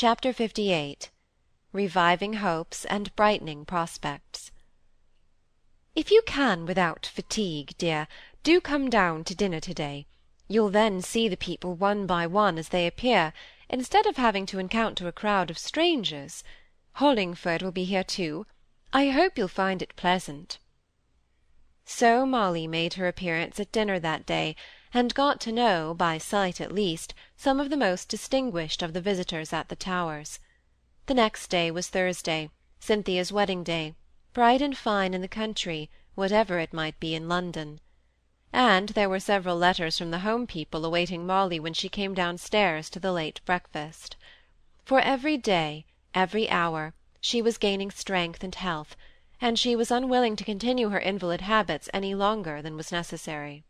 Chapter LVIII Reviving Hopes and Brightening Prospects If you can without fatigue, dear, do come down to dinner to-day. You'll then see the people one by one as they appear, instead of having to encounter a crowd of strangers. Hollingford will be here too. I hope you'll find it pleasant. So Molly made her appearance at dinner that day, and got to know, by sight at least, some of the most distinguished of the visitors at the Towers. The next day was Thursday, Cynthia's wedding day, bright and fine in the country, whatever it might be in London. And there were several letters from the home people awaiting Molly when she came downstairs to the late breakfast. For every day, every hour, she was gaining strength and health, and she was unwilling to continue her invalid habits any longer than was necessary.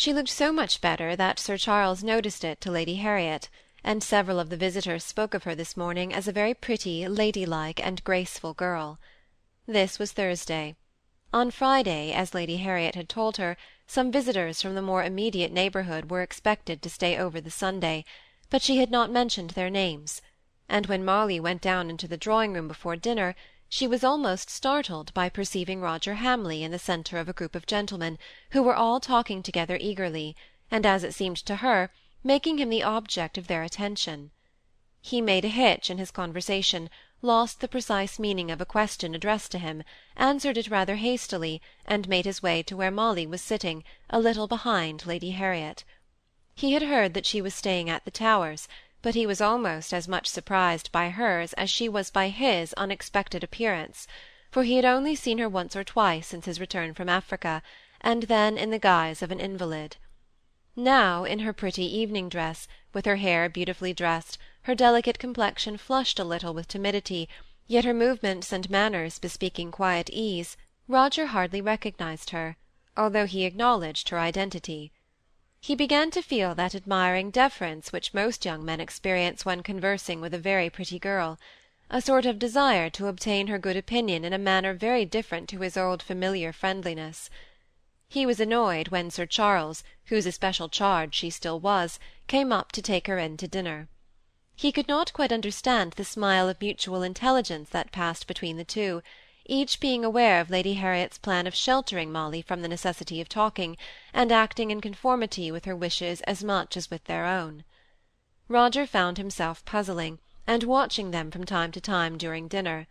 She looked so much better that Sir Charles noticed it to Lady Harriet, and several of the visitors spoke of her this morning as a very pretty, ladylike, and graceful girl. This was Thursday. On Friday, as Lady Harriet had told her, some visitors from the more immediate neighbourhood were expected to stay over the Sunday, but she had not mentioned their names, and when Molly went down into the drawing-room before dinner, she was almost startled by perceiving Roger Hamley in the centre of a group of gentlemen, who were all talking together eagerly, and, as it seemed to her, making him the object of their attention. He made a hitch in his conversation, lost the precise meaning of a question addressed to him, answered it rather hastily, and made his way to where Molly was sitting, a little behind Lady Harriet. He had heard that she was staying at the Towers, but he was almost as much surprised by hers as she was by his unexpected appearance, for he had only seen her once or twice since his return from Africa, and then in the guise of an invalid. Now, in her pretty evening dress, with her hair beautifully dressed, her delicate complexion flushed a little with timidity, yet her movements and manners bespeaking quiet ease, Roger hardly recognized her, although he acknowledged her identity he began to feel that admiring deference which most young men experience when conversing with a very pretty girl a sort of desire to obtain her good opinion in a manner very different to his old familiar friendliness. He was annoyed when Sir Charles, whose especial charge she still was, came up to take her in to dinner. He could not quite understand the smile of mutual intelligence that passed between the two, each being aware of Lady Harriet's plan of sheltering Molly from the necessity of talking, and acting in conformity with her wishes as much as with their own. Roger found himself puzzling, and watching them from time to time during dinner.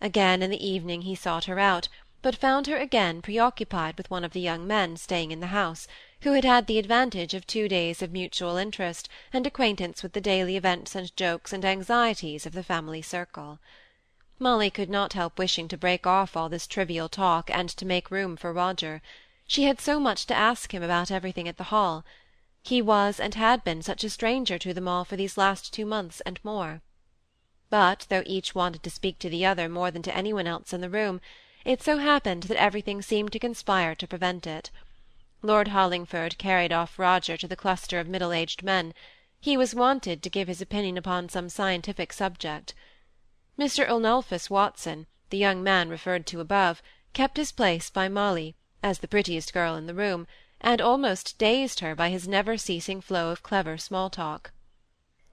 Again in the evening he sought her out, but found her again preoccupied with one of the young men staying in the house, who had had the advantage of two days of mutual interest and acquaintance with the daily events and jokes and anxieties of the family circle. Molly could not help wishing to break off all this trivial talk and to make room for Roger. She had so much to ask him about everything at the Hall. He was and had been such a stranger to them all for these last two months and more. But though each wanted to speak to the other more than to any one else in the room, it so happened that everything seemed to conspire to prevent it. Lord Hollingford carried off Roger to the cluster of middle-aged men. He was wanted to give his opinion upon some scientific subject. Mr. Ernulphus Watson, the young man referred to above, kept his place by Molly, as the prettiest girl in the room, and almost dazed her by his never-ceasing flow of clever small-talk.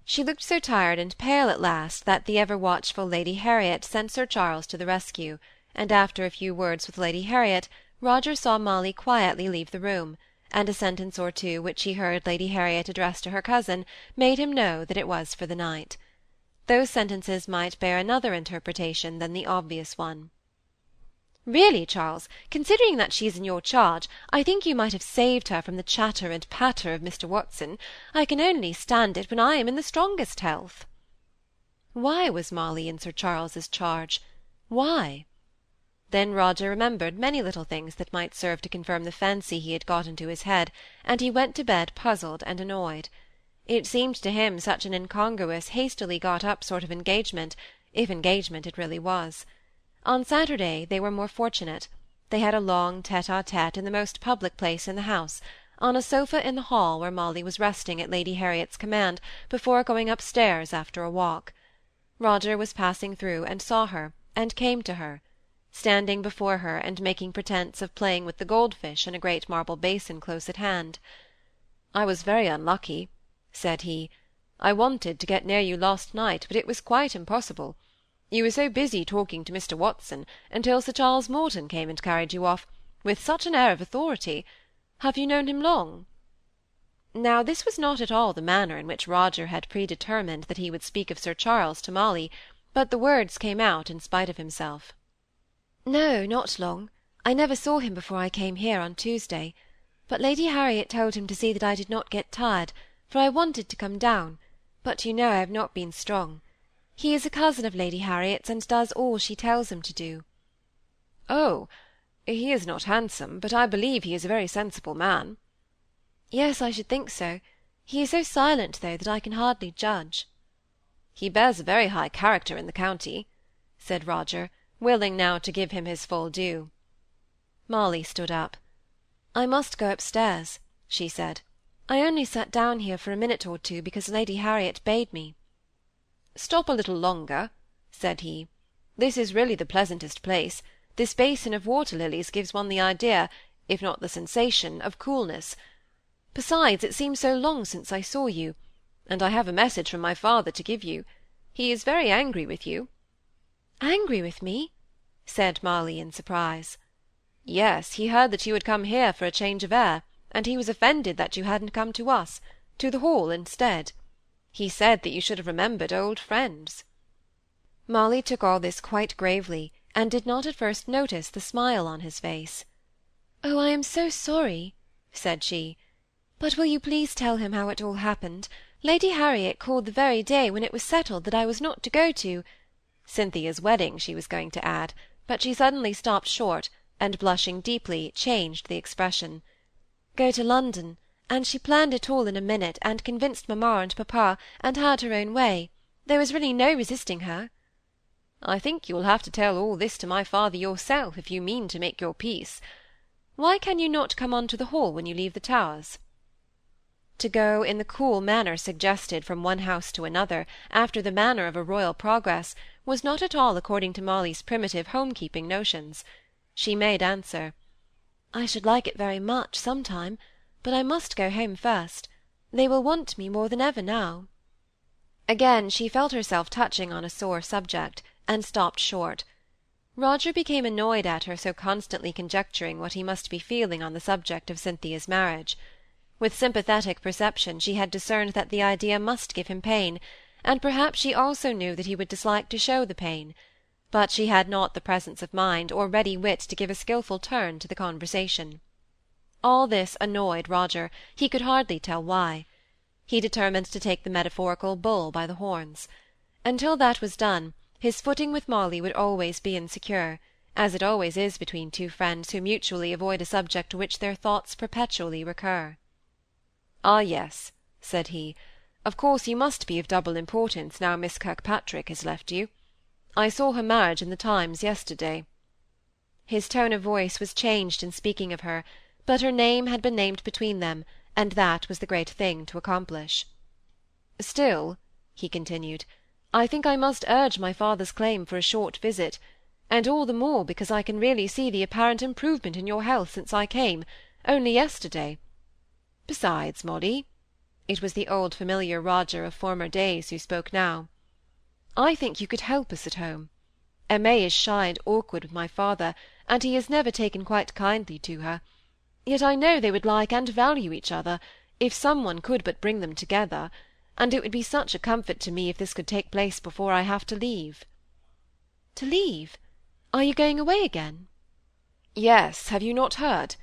She looked so tired and pale at last that the ever-watchful Lady Harriet sent Sir Charles to the rescue, and after a few words with Lady Harriet, Roger saw Molly quietly leave the room, and a sentence or two which he heard Lady Harriet address to her cousin made him know that it was for the night those sentences might bear another interpretation than the obvious one. Really, Charles, considering that she is in your charge, I think you might have saved her from the chatter and patter of Mr. Watson. I can only stand it when I am in the strongest health. Why was Molly in Sir Charles's charge? Why? Then Roger remembered many little things that might serve to confirm the fancy he had got into his head, and he went to bed puzzled and annoyed. It seemed to him such an incongruous, hastily got up sort of engagement, if engagement it really was. On Saturday they were more fortunate; they had a long tete-a-tete in the most public place in the house, on a sofa in the hall where Molly was resting at Lady Harriet's command before going upstairs after a walk. Roger was passing through and saw her, and came to her. Standing before her, and making pretence of playing with the goldfish in a great marble basin close at hand. "I was very unlucky," said he. I wanted to get near you last night, but it was quite impossible. You were so busy talking to Mr. Watson, until Sir Charles Morton came and carried you off, with such an air of authority. Have you known him long? Now this was not at all the manner in which Roger had predetermined that he would speak of Sir Charles to Molly, but the words came out in spite of himself. No, not long. I never saw him before I came here on Tuesday. But Lady Harriet told him to see that I did not get tired, for I wanted to come down, but you know I have not been strong. He is a cousin of Lady Harriet's, and does all she tells him to do. Oh, he is not handsome, but I believe he is a very sensible man. Yes, I should think so. He is so silent, though, that I can hardly judge. He bears a very high character in the county, said Roger, willing now to give him his full due. Molly stood up. I must go upstairs, she said. I only sat down here for a minute or two because Lady Harriet bade me. Stop a little longer, said he. This is really the pleasantest place. This basin of water-lilies gives one the idea, if not the sensation, of coolness. Besides, it seems so long since I saw you, and I have a message from my father to give you. He is very angry with you. Angry with me? said Molly in surprise. Yes, he heard that you had come here for a change of air, and he was offended that you hadn't come to us, to the Hall instead. He said that you should have remembered old friends. Molly took all this quite gravely, and did not at first notice the smile on his face. Oh, I am so sorry, said she. But will you please tell him how it all happened? Lady Harriet called the very day when it was settled that I was not to go to Cynthia's wedding, she was going to add, but she suddenly stopped short, and blushing deeply, changed the expression. Go to London, and she planned it all in a minute, and convinced mamma and papa, and had her own way. There was really no resisting her. I think you will have to tell all this to my father yourself, if you mean to make your peace. Why can you not come on to the Hall when you leave the Towers? To go in the cool manner suggested from one house to another, after the manner of a royal progress, was not at all according to Molly's primitive home-keeping notions she made answer, I should like it very much, some time, but I must go home first. They will want me more than ever now. Again she felt herself touching on a sore subject, and stopped short. Roger became annoyed at her so constantly conjecturing what he must be feeling on the subject of Cynthia's marriage. With sympathetic perception she had discerned that the idea must give him pain, and perhaps she also knew that he would dislike to show the pain but she had not the presence of mind or ready wit to give a skilful turn to the conversation. All this annoyed Roger, he could hardly tell why. He determined to take the metaphorical bull by the horns. Until that was done, his footing with Molly would always be insecure, as it always is between two friends who mutually avoid a subject to which their thoughts perpetually recur. Ah, yes, said he. Of course you must be of double importance now Miss Kirkpatrick has left you. I saw her marriage in the Times yesterday. His tone of voice was changed in speaking of her, but her name had been named between them, and that was the great thing to accomplish. Still, he continued, I think I must urge my father's claim for a short visit, and all the more because I can really see the apparent improvement in your health since I came, only yesterday. Besides, Molly, it was the old familiar Roger of former days who spoke now. I think you could help us at home. Aimée is shy and awkward with my father, and he has never taken quite kindly to her. Yet I know they would like and value each other, if some one could but bring them together, and it would be such a comfort to me if this could take place before I have to leave. To leave? Are you going away again? Yes, have you not heard?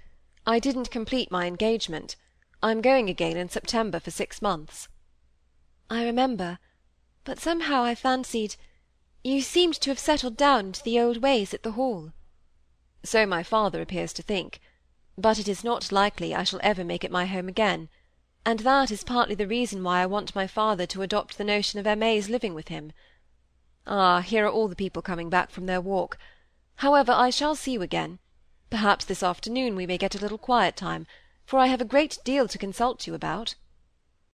I didn't complete my engagement. I'm going again in September for six months. I remember but somehow I fancied you seemed to have settled down into the old ways at the Hall. So my father appears to think, but it is not likely I shall ever make it my home again, and that is partly the reason why I want my father to adopt the notion of Aimée's living with him. Ah, here are all the people coming back from their walk. However, I shall see you again. Perhaps this afternoon we may get a little quiet time, for I have a great deal to consult you about.